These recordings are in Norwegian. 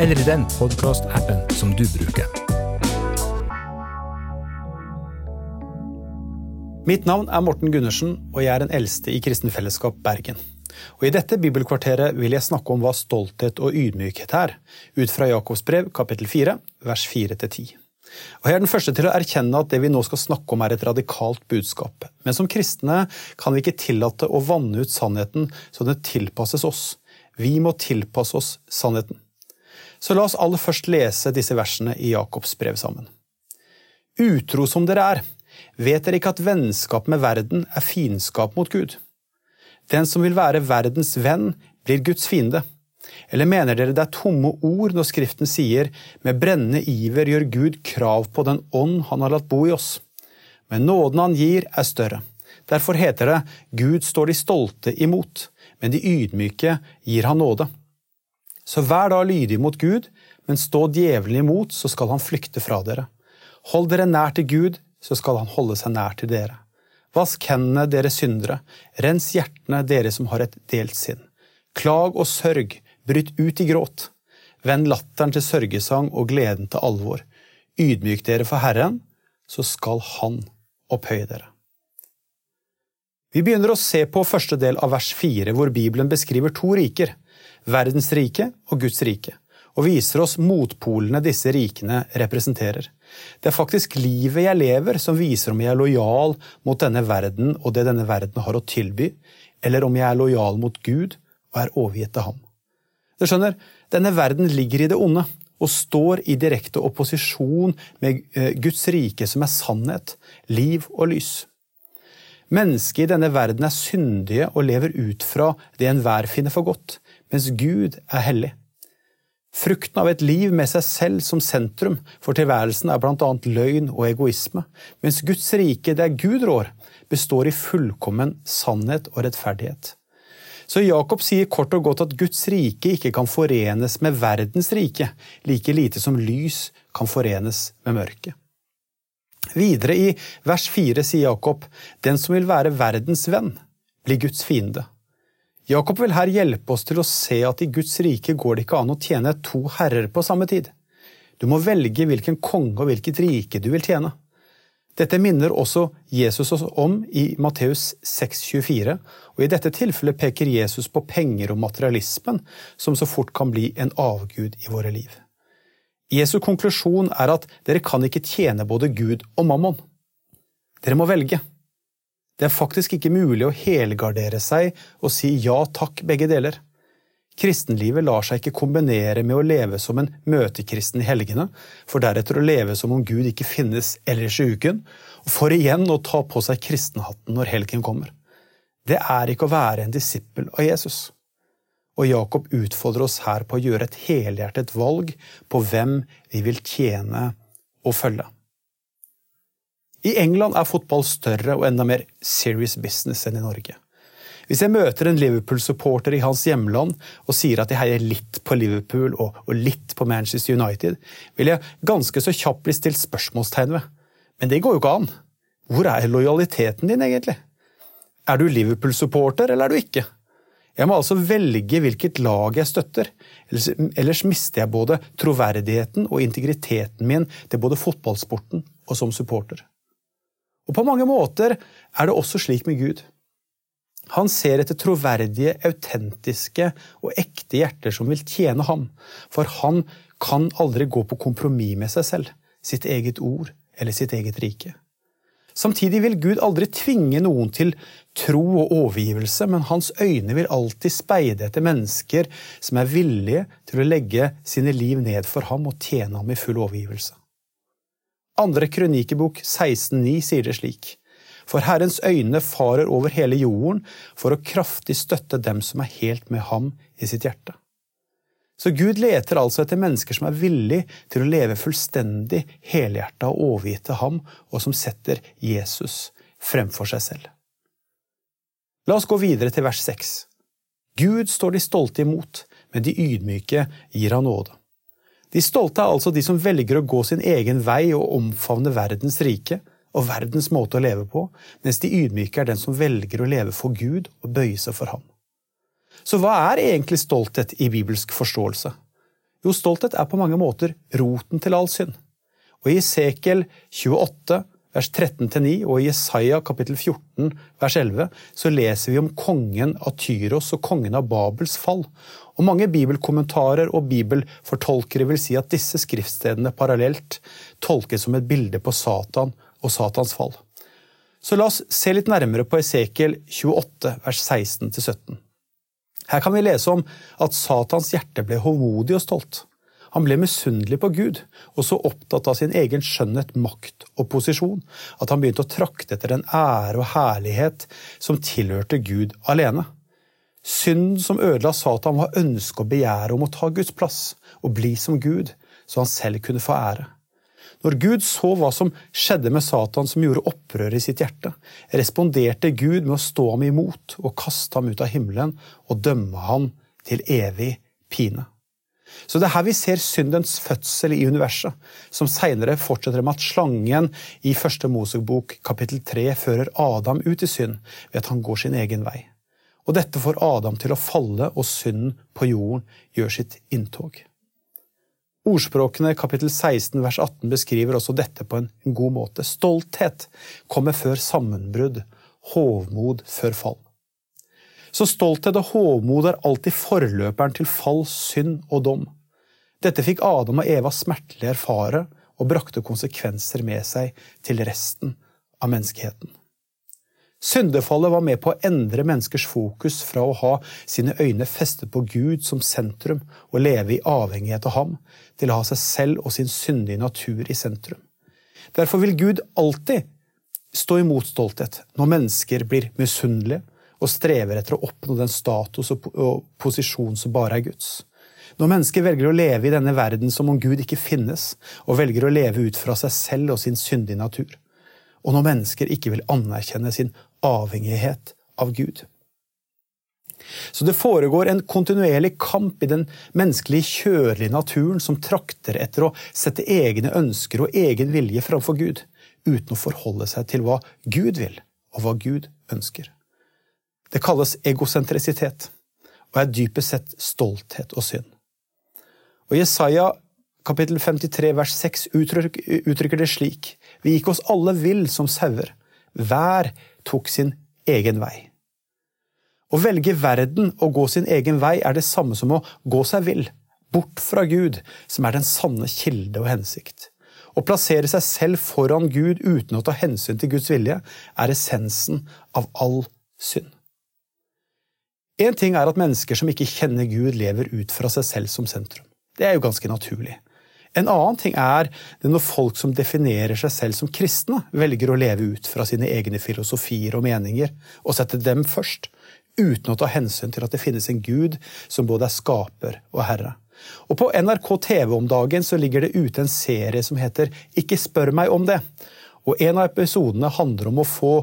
eller i den podkastappen som du bruker. Mitt navn er Morten Gundersen, og jeg er den eldste i Kristen Fellesskap Bergen. Og I dette bibelkvarteret vil jeg snakke om hva stolthet og ydmykhet er, ut fra Jakobs brev kapittel 4, vers 4-10. Og Jeg er den første til å erkjenne at det vi nå skal snakke om er et radikalt budskap. Men som kristne kan vi ikke tillate å vanne ut sannheten så den tilpasses oss. Vi må tilpasse oss sannheten. Så la oss aller først lese disse versene i Jakobs brev sammen. Utro som dere er, vet dere ikke at vennskap med verden er fiendskap mot Gud? Den som vil være verdens venn, blir Guds fiende. Eller mener dere det er tomme ord når Skriften sier med brennende iver gjør Gud krav på den ånd han har latt bo i oss? Men nåden han gir, er større. Derfor heter det Gud står de stolte imot, men de ydmyke gir han nåde. Så vær da lydig mot Gud, men stå djevelen imot, så skal han flykte fra dere. Hold dere nær til Gud, så skal han holde seg nær til dere. Vask hendene, dere syndere, rens hjertene, dere som har et delt sinn. Klag og sørg, bryt ut i gråt. Vend latteren til sørgesang og gleden til alvor. Ydmyk dere for Herren, så skal Han opphøye dere. Vi begynner å se på første del av vers fire, hvor Bibelen beskriver to riker verdens rike og Guds rike, og viser oss motpolene disse rikene representerer. Det er faktisk livet jeg lever som viser om jeg er lojal mot denne verden og det denne verden har å tilby, eller om jeg er lojal mot Gud og er overgitt til ham. Du skjønner, denne verden ligger i det onde og står i direkte opposisjon med eh, Guds rike, som er sannhet, liv og lys. Mennesket i denne verden er syndige og lever ut fra det enhver finner for godt, mens Gud er hellig. Frukten av et liv med seg selv som sentrum for tilværelsen er blant annet løgn og egoisme, mens Guds rike, der Gud rår, består i fullkommen sannhet og rettferdighet. Så Jakob sier kort og godt at Guds rike ikke kan forenes med verdens rike, like lite som lys kan forenes med mørket. Videre i vers fire sier Jakob, den som vil være verdens venn, blir Guds fiende. Jakob vil her hjelpe oss til å se at i Guds rike går det ikke an å tjene to herrer på samme tid. Du må velge hvilken konge og hvilket rike du vil tjene. Dette minner også Jesus oss om i Matteus 6,24, og i dette tilfellet peker Jesus på penger og materialismen, som så fort kan bli en avgud i våre liv. Jesu konklusjon er at dere kan ikke tjene både Gud og mammon. Dere må velge. Det er faktisk ikke mulig å helgardere seg og si ja takk, begge deler. Kristenlivet lar seg ikke kombinere med å leve som en møtekristen i helgene, for deretter å leve som om Gud ikke finnes ellers i uken, for igjen å ta på seg kristenhatten når helgen kommer. Det er ikke å være en disippel av Jesus. Og Jakob utfordrer oss her på å gjøre et helhjertet valg på hvem vi vil tjene og følge. I England er fotball større og enda mer serious business enn i Norge. Hvis jeg møter en Liverpool-supporter i hans hjemland og sier at jeg heier litt på Liverpool og, og litt på Manchester United, vil jeg ganske så kjapt bli stilt spørsmålstegn ved. Men det går jo ikke an. Hvor er lojaliteten din, egentlig? Er du Liverpool-supporter, eller er du ikke? Jeg må altså velge hvilket lag jeg støtter, ellers mister jeg både troverdigheten og integriteten min til både fotballsporten og som supporter. Og på mange måter er det også slik med Gud. Han ser etter troverdige, autentiske og ekte hjerter som vil tjene ham, for han kan aldri gå på kompromiss med seg selv, sitt eget ord eller sitt eget rike. Samtidig vil Gud aldri tvinge noen til tro og overgivelse, men hans øyne vil alltid speide etter mennesker som er villige til å legge sine liv ned for ham og tjene ham i full overgivelse. Andre kronikebok 16,9 sier det slik. For Herrens øyne farer over hele jorden for å kraftig støtte dem som er helt med ham i sitt hjerte. Så Gud leter altså etter mennesker som er villig til å leve fullstendig helhjerta og overgitt til ham, og som setter Jesus fremfor seg selv. La oss gå videre til vers 6. Gud står de stolte imot, men de ydmyke gir han nåde. De stolte er altså de som velger å gå sin egen vei og omfavne verdens rike og verdens måte å leve på, mens de ydmyke er den som velger å leve for Gud og bøye seg for ham. Så hva er egentlig stolthet i bibelsk forståelse? Jo, stolthet er på mange måter roten til all synd. Og i Esekiel 28, vers 13-9, og i Jesaja kapittel 14, vers 11, så leser vi om kongen av Tyros og kongen av Babels fall. Og mange bibelkommentarer og bibelfortolkere vil si at disse skriftstedene parallelt tolkes som et bilde på Satan og Satans fall. Så la oss se litt nærmere på Esekiel 28, vers 16-17. Her kan vi lese om at Satans hjerte ble håmodig og stolt. Han ble misunnelig på Gud, og så opptatt av sin egen skjønnhet, makt og posisjon at han begynte å trakte etter den ære og herlighet som tilhørte Gud alene. Synden som ødela Satan, var ønsket og begjæret om å ta Guds plass og bli som Gud, så han selv kunne få ære. Når Gud så hva som skjedde med Satan som gjorde opprør i sitt hjerte, responderte Gud med å stå ham imot og kaste ham ut av himmelen og dømme ham til evig pine. Så det er her vi ser syndens fødsel i universet, som seinere fortsetter med at slangen i første Mosebok kapittel tre fører Adam ut i synd ved at han går sin egen vei. Og dette får Adam til å falle, og synden på jorden gjør sitt inntog. Ordspråkene kapittel 16 vers 18 beskriver også dette på en god måte. Stolthet kommer før sammenbrudd, hovmod før fall. Så stolthet og hovmod er alltid forløperen til fall, synd og dom. Dette fikk Adam og Eva smertelig erfare og brakte konsekvenser med seg til resten av menneskeheten. Syndefallet var med på å endre menneskers fokus fra å ha sine øyne festet på Gud som sentrum og leve i avhengighet av ham, til å ha seg selv og sin syndige natur i sentrum. Derfor vil Gud alltid stå imot stolthet når mennesker blir misunnelige og strever etter å oppnå den status og posisjon som bare er Guds. Når mennesker velger å leve i denne verden som om Gud ikke finnes, og velger å leve ut fra seg selv og sin syndige natur. Og når mennesker ikke vil anerkjenne sin avhengighet av Gud. Så det foregår en kontinuerlig kamp i den menneskelige, kjølige naturen som trakter etter å sette egne ønsker og egen vilje framfor Gud, uten å forholde seg til hva Gud vil, og hva Gud ønsker. Det kalles egosentrisitet, og er dypest sett stolthet og synd. Og Jesaja kapittel 53 vers 6 uttrykker det slik:" Vi gikk oss alle vill som sauer. Hver tok sin egen vei. Å velge verden og gå sin egen vei er det samme som å gå seg vill, bort fra Gud, som er den sanne kilde og hensikt. Å plassere seg selv foran Gud uten å ta hensyn til Guds vilje, er essensen av all synd. Én ting er at mennesker som ikke kjenner Gud, lever ut fra seg selv som sentrum. Det er jo ganske naturlig. En annen ting er det når folk som definerer seg selv som kristne, velger å leve ut fra sine egne filosofier og meninger, og sette dem først, uten å ta hensyn til at det finnes en gud som både er skaper og herre. Og På NRK TV om dagen så ligger det ute en serie som heter Ikke spør meg om det. Og En av episodene handler om, å få,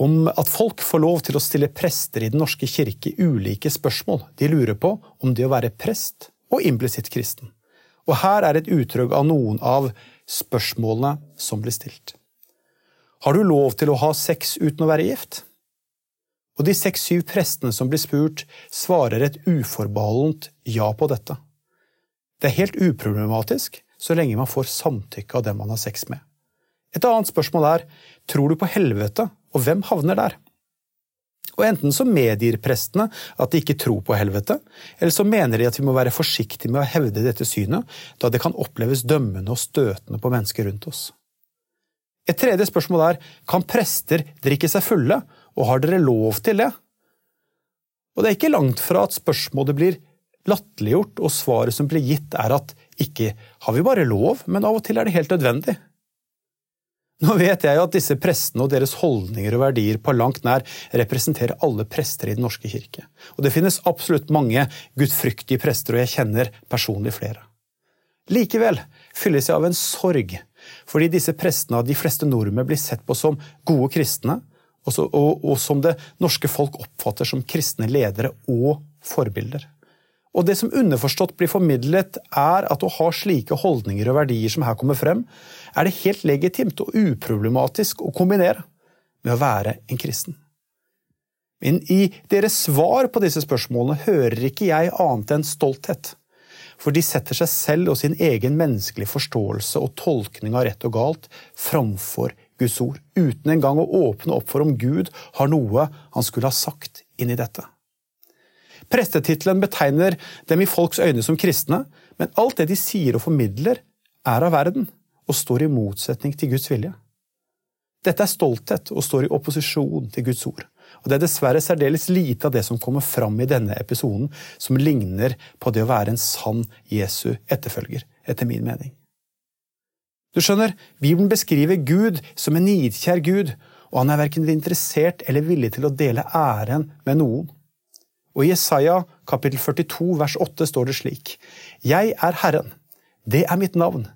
om at folk får lov til å stille prester i Den norske kirke ulike spørsmål. De lurer på om det å være prest og implisitt kristen. Og her er et uttrykk av noen av spørsmålene som blir stilt. Har du lov til å ha sex uten å være gift? Og de seks-syv prestene som blir spurt, svarer et uforbeholdent ja på dette. Det er helt uproblematisk så lenge man får samtykke av dem man har sex med. Et annet spørsmål er tror du på helvete, og hvem havner der? Og enten så medgir prestene at de ikke tror på helvete, eller så mener de at vi må være forsiktige med å hevde dette synet, da det kan oppleves dømmende og støtende på mennesker rundt oss. Et tredje spørsmål er kan prester drikke seg fulle, og har dere lov til det? Og det er ikke langt fra at spørsmålet blir latterliggjort, og svaret som blir gitt er at ikke har vi bare lov, men av og til er det helt nødvendig. Nå vet jeg at disse prestene og deres holdninger og verdier på langt nær representerer alle prester i Den norske kirke. Og det finnes absolutt mange gudfryktige prester, og jeg kjenner personlig flere. Likevel fylles jeg av en sorg, fordi disse prestene av de fleste nordmenn blir sett på som gode kristne, og som det norske folk oppfatter som kristne ledere og forbilder. Og det som underforstått blir formidlet, er at å ha slike holdninger og verdier som her kommer frem, er det helt legitimt og uproblematisk å kombinere med å være en kristen. Men i deres svar på disse spørsmålene hører ikke jeg annet enn stolthet. For de setter seg selv og sin egen menneskelige forståelse og tolkning av rett og galt framfor Guds ord, uten engang å åpne opp for om Gud har noe han skulle ha sagt inn i dette. Prestetittelen betegner dem i folks øyne som kristne, men alt det de sier og formidler, er av verden og står i motsetning til Guds vilje. Dette er stolthet og står i opposisjon til Guds ord. Og Det er dessverre særdeles lite av det som kommer fram i denne episoden, som ligner på det å være en sann Jesu etterfølger, etter min mening. Du skjønner, Bibelen beskriver Gud som en nidkjær Gud, og han er verken interessert eller villig til å dele æren med noen. Og I Jesaja kapittel 42 vers 8 står det slik.: Jeg er Herren, det er mitt navn.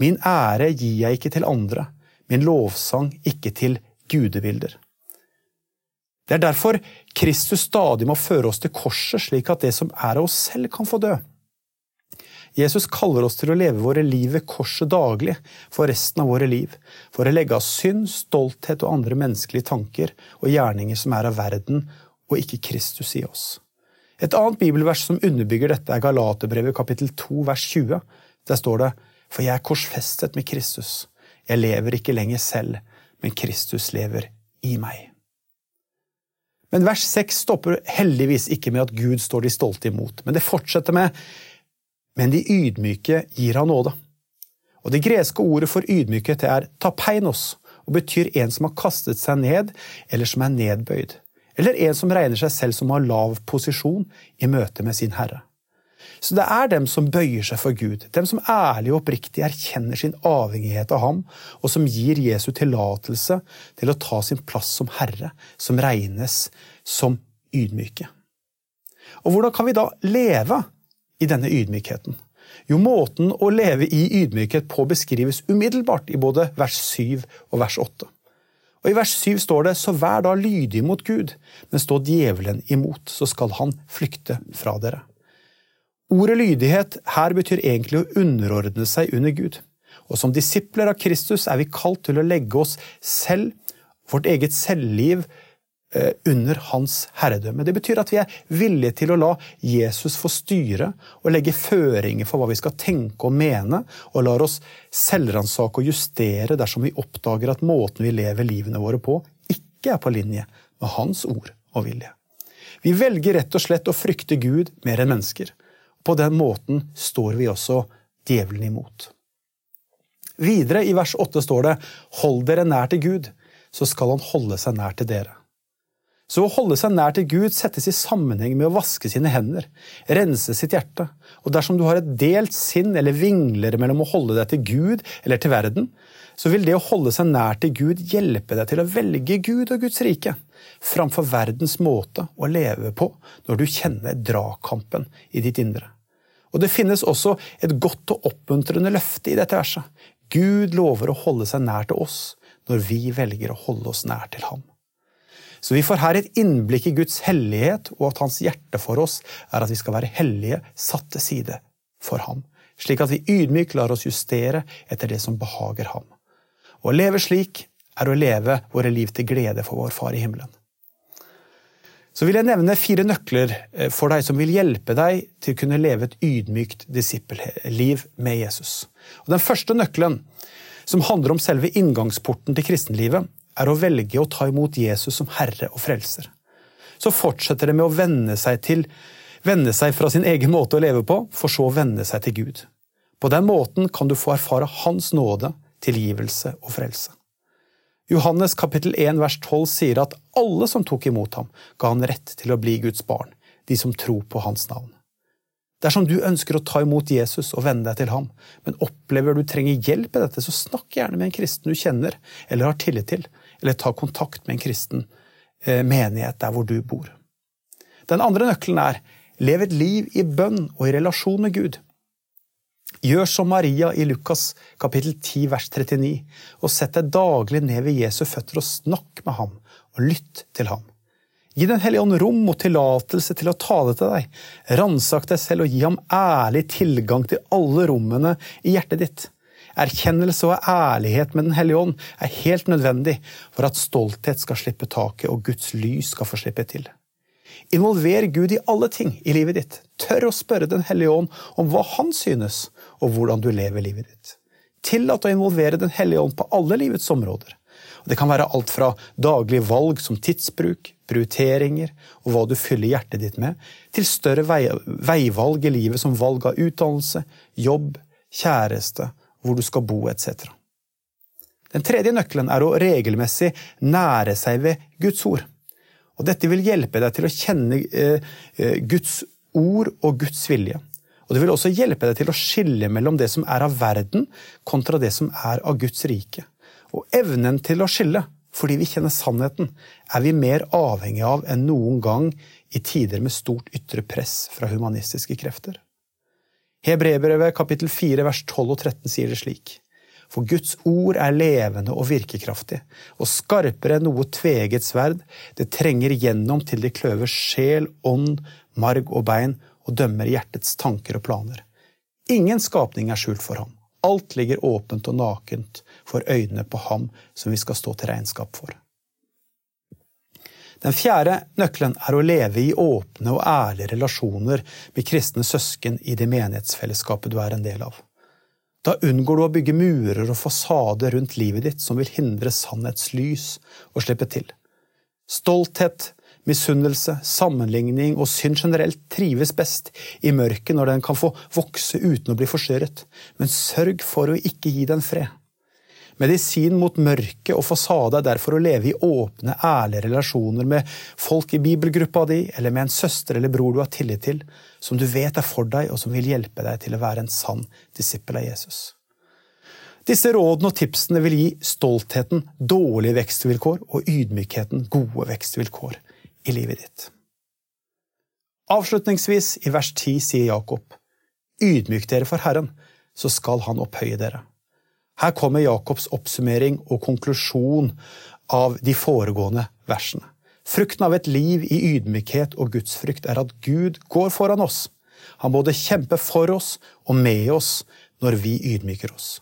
Min ære gir jeg ikke til andre, min lovsang ikke til gudebilder. Det er derfor Kristus stadig må føre oss til korset, slik at det som er av oss selv, kan få dø. Jesus kaller oss til å leve våre liv ved korset daglig for resten av våre liv, for å legge av synd, stolthet og andre menneskelige tanker og gjerninger som er av verden og ikke Kristus i oss. Et annet bibelvers som underbygger dette, er Galaterbrevet kapittel 2 vers 20. Der står det For jeg er korsfestet med Kristus. Jeg lever ikke lenger selv, men Kristus lever i meg. Men vers 6 stopper heldigvis ikke med at Gud står de stolte imot, men det fortsetter med Men de ydmyke gir han nåde. Og Det greske ordet for ydmykhet er tapeinos, og betyr en som har kastet seg ned, eller som er nedbøyd eller en som regner seg selv som har lav posisjon i møte med sin herre. Så det er dem som bøyer seg for Gud, dem som ærlig og oppriktig erkjenner sin avhengighet av ham, og som gir Jesu tillatelse til å ta sin plass som herre, som regnes som ydmyke. Og hvordan kan vi da leve i denne ydmykheten? Jo, måten å leve i ydmykhet på beskrives umiddelbart i både vers 7 og vers 8. Og I vers 7 står det så vær da lydig mot Gud, men stå djevelen imot, så skal han flykte fra dere. Ordet lydighet her betyr egentlig å underordne seg under Gud. Og som disipler av Kristus er vi kalt til å legge oss selv, vårt eget selvliv, under hans herredømme. Det betyr at vi er villige til å la Jesus få styre og legge føringer for hva vi skal tenke og mene, og lar oss selvransake og justere dersom vi oppdager at måten vi lever livene våre på, ikke er på linje med hans ord og vilje. Vi velger rett og slett å frykte Gud mer enn mennesker. På den måten står vi også djevelen imot. Videre i vers 8 står det:" Hold dere nær til Gud, så skal han holde seg nær til dere. Så å holde seg nær til Gud settes i sammenheng med å vaske sine hender, rense sitt hjerte. Og dersom du har et delt sinn eller vingler mellom å holde deg til Gud eller til verden, så vil det å holde seg nær til Gud hjelpe deg til å velge Gud og Guds rike, framfor verdens måte å leve på når du kjenner dragkampen i ditt indre. Og Det finnes også et godt og oppmuntrende løfte i dette verset. Gud lover å holde seg nær til oss når vi velger å holde oss nær til ham. Så vi får her et innblikk i Guds hellighet, og at hans hjerte for oss er at vi skal være hellige, satt til side for ham, slik at vi ydmykt lar oss justere etter det som behager ham. Å leve slik er å leve våre liv til glede for vår Far i himmelen. Så vil jeg nevne fire nøkler eh, for deg som vil hjelpe deg til å kunne leve et ydmykt disippelliv med Jesus. Og den første nøkkelen, som handler om selve inngangsporten til kristenlivet, er å velge å ta imot Jesus som Herre og Frelser. Så fortsetter det med å vende seg, til, vende seg fra sin egen måte å leve på, for så å vende seg til Gud. På den måten kan du få erfare Hans nåde, tilgivelse og frelse. Johannes kapittel 1 vers 12 sier at alle som tok imot ham, ga han rett til å bli Guds barn, de som tror på hans navn. Dersom du ønsker å ta imot Jesus og venne deg til ham, men opplever du trenger hjelp i dette, så snakk gjerne med en kristen du kjenner eller har tillit til, eller ta kontakt med en kristen eh, menighet der hvor du bor. Den andre nøkkelen er lev et liv i bønn og i relasjon med Gud. Gjør som Maria i Lukas kapittel 10 vers 39, og sett deg daglig ned ved Jesu føtter og snakk med ham, og lytt til ham. Gi Den hellige ånd rom og tillatelse til å tale til deg. Ransak deg selv og gi ham ærlig tilgang til alle rommene i hjertet ditt. Erkjennelse og ærlighet med Den hellige ånd er helt nødvendig for at stolthet skal slippe taket og Guds lys skal få slippe til. Involver Gud i alle ting i livet ditt. Tør å spørre Den hellige ånd om hva han synes, og hvordan du lever livet ditt. Tillat å involvere Den hellige ånd på alle livets områder. Det kan være alt fra daglige valg som tidsbruk, prioriteringer og hva du fyller hjertet ditt med, til større veivalg i livet som valg av utdannelse, jobb, kjæreste, hvor du skal bo etc. Den tredje nøkkelen er å regelmessig nære seg ved Guds ord. Og Dette vil hjelpe deg til å kjenne eh, eh, Guds ord og Guds vilje. Og Det vil også hjelpe deg til å skille mellom det som er av verden, kontra det som er av Guds rike. Og evnen til å skille, fordi vi kjenner sannheten, er vi mer avhengig av enn noen gang i tider med stort ytre press fra humanistiske krefter. Hebreerbrevet kapittel 4 vers 12 og 13 sier det slik. For Guds ord er levende og virkekraftig, og skarpere enn noe tveget sverd, det trenger gjennom til det kløver sjel, ånd, marg og bein, og dømmer hjertets tanker og planer. Ingen skapning er skjult for ham. Alt ligger åpent og nakent for øynene på ham som vi skal stå til regnskap for. Den fjerde nøkkelen er å leve i åpne og ærlige relasjoner med kristne søsken i det menighetsfellesskapet du er en del av. Da unngår du å bygge murer og fasader rundt livet ditt som vil hindre sannhetslys å slippe til. Stolthet, Misunnelse, sammenligning og synd generelt trives best i mørket når den kan få vokse uten å bli forstyrret, men sørg for å ikke gi den fred. Medisin mot mørke og fasade er derfor å leve i åpne, ærlige relasjoner med folk i bibelgruppa di, eller med en søster eller bror du har tillit til, som du vet er for deg og som vil hjelpe deg til å være en sann disippel av Jesus. Disse rådene og tipsene vil gi stoltheten dårlige vekstvilkår og ydmykheten gode vekstvilkår i livet ditt. Avslutningsvis, i vers 10, sier Jakob, ydmyk dere for Herren, så skal Han opphøye dere. Her kommer Jakobs oppsummering og konklusjon av de foregående versene. Frukten av et liv i ydmykhet og gudsfrykt er at Gud går foran oss. Han både kjemper for oss og med oss når vi ydmyker oss.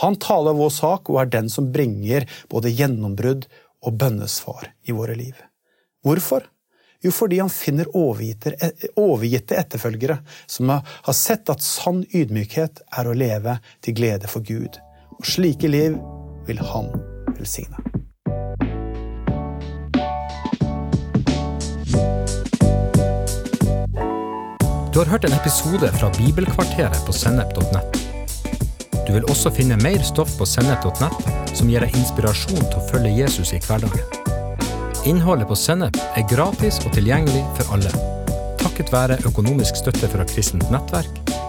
Han taler vår sak og er den som bringer både gjennombrudd og bønnesvar i våre liv. Hvorfor? Jo, fordi han finner overgitte etterfølgere som har sett at sann ydmykhet er å leve til glede for Gud. Og slike liv vil han velsigne. Du har hørt en episode fra Bibelkvarteret på sennep.nett. Du vil også finne mer stoff på sennep.nett som gir deg inspirasjon til å følge Jesus i hverdagen. Innholdet på Sennep er gratis og tilgjengelig for alle. Takket være økonomisk støtte fra kristent nettverk,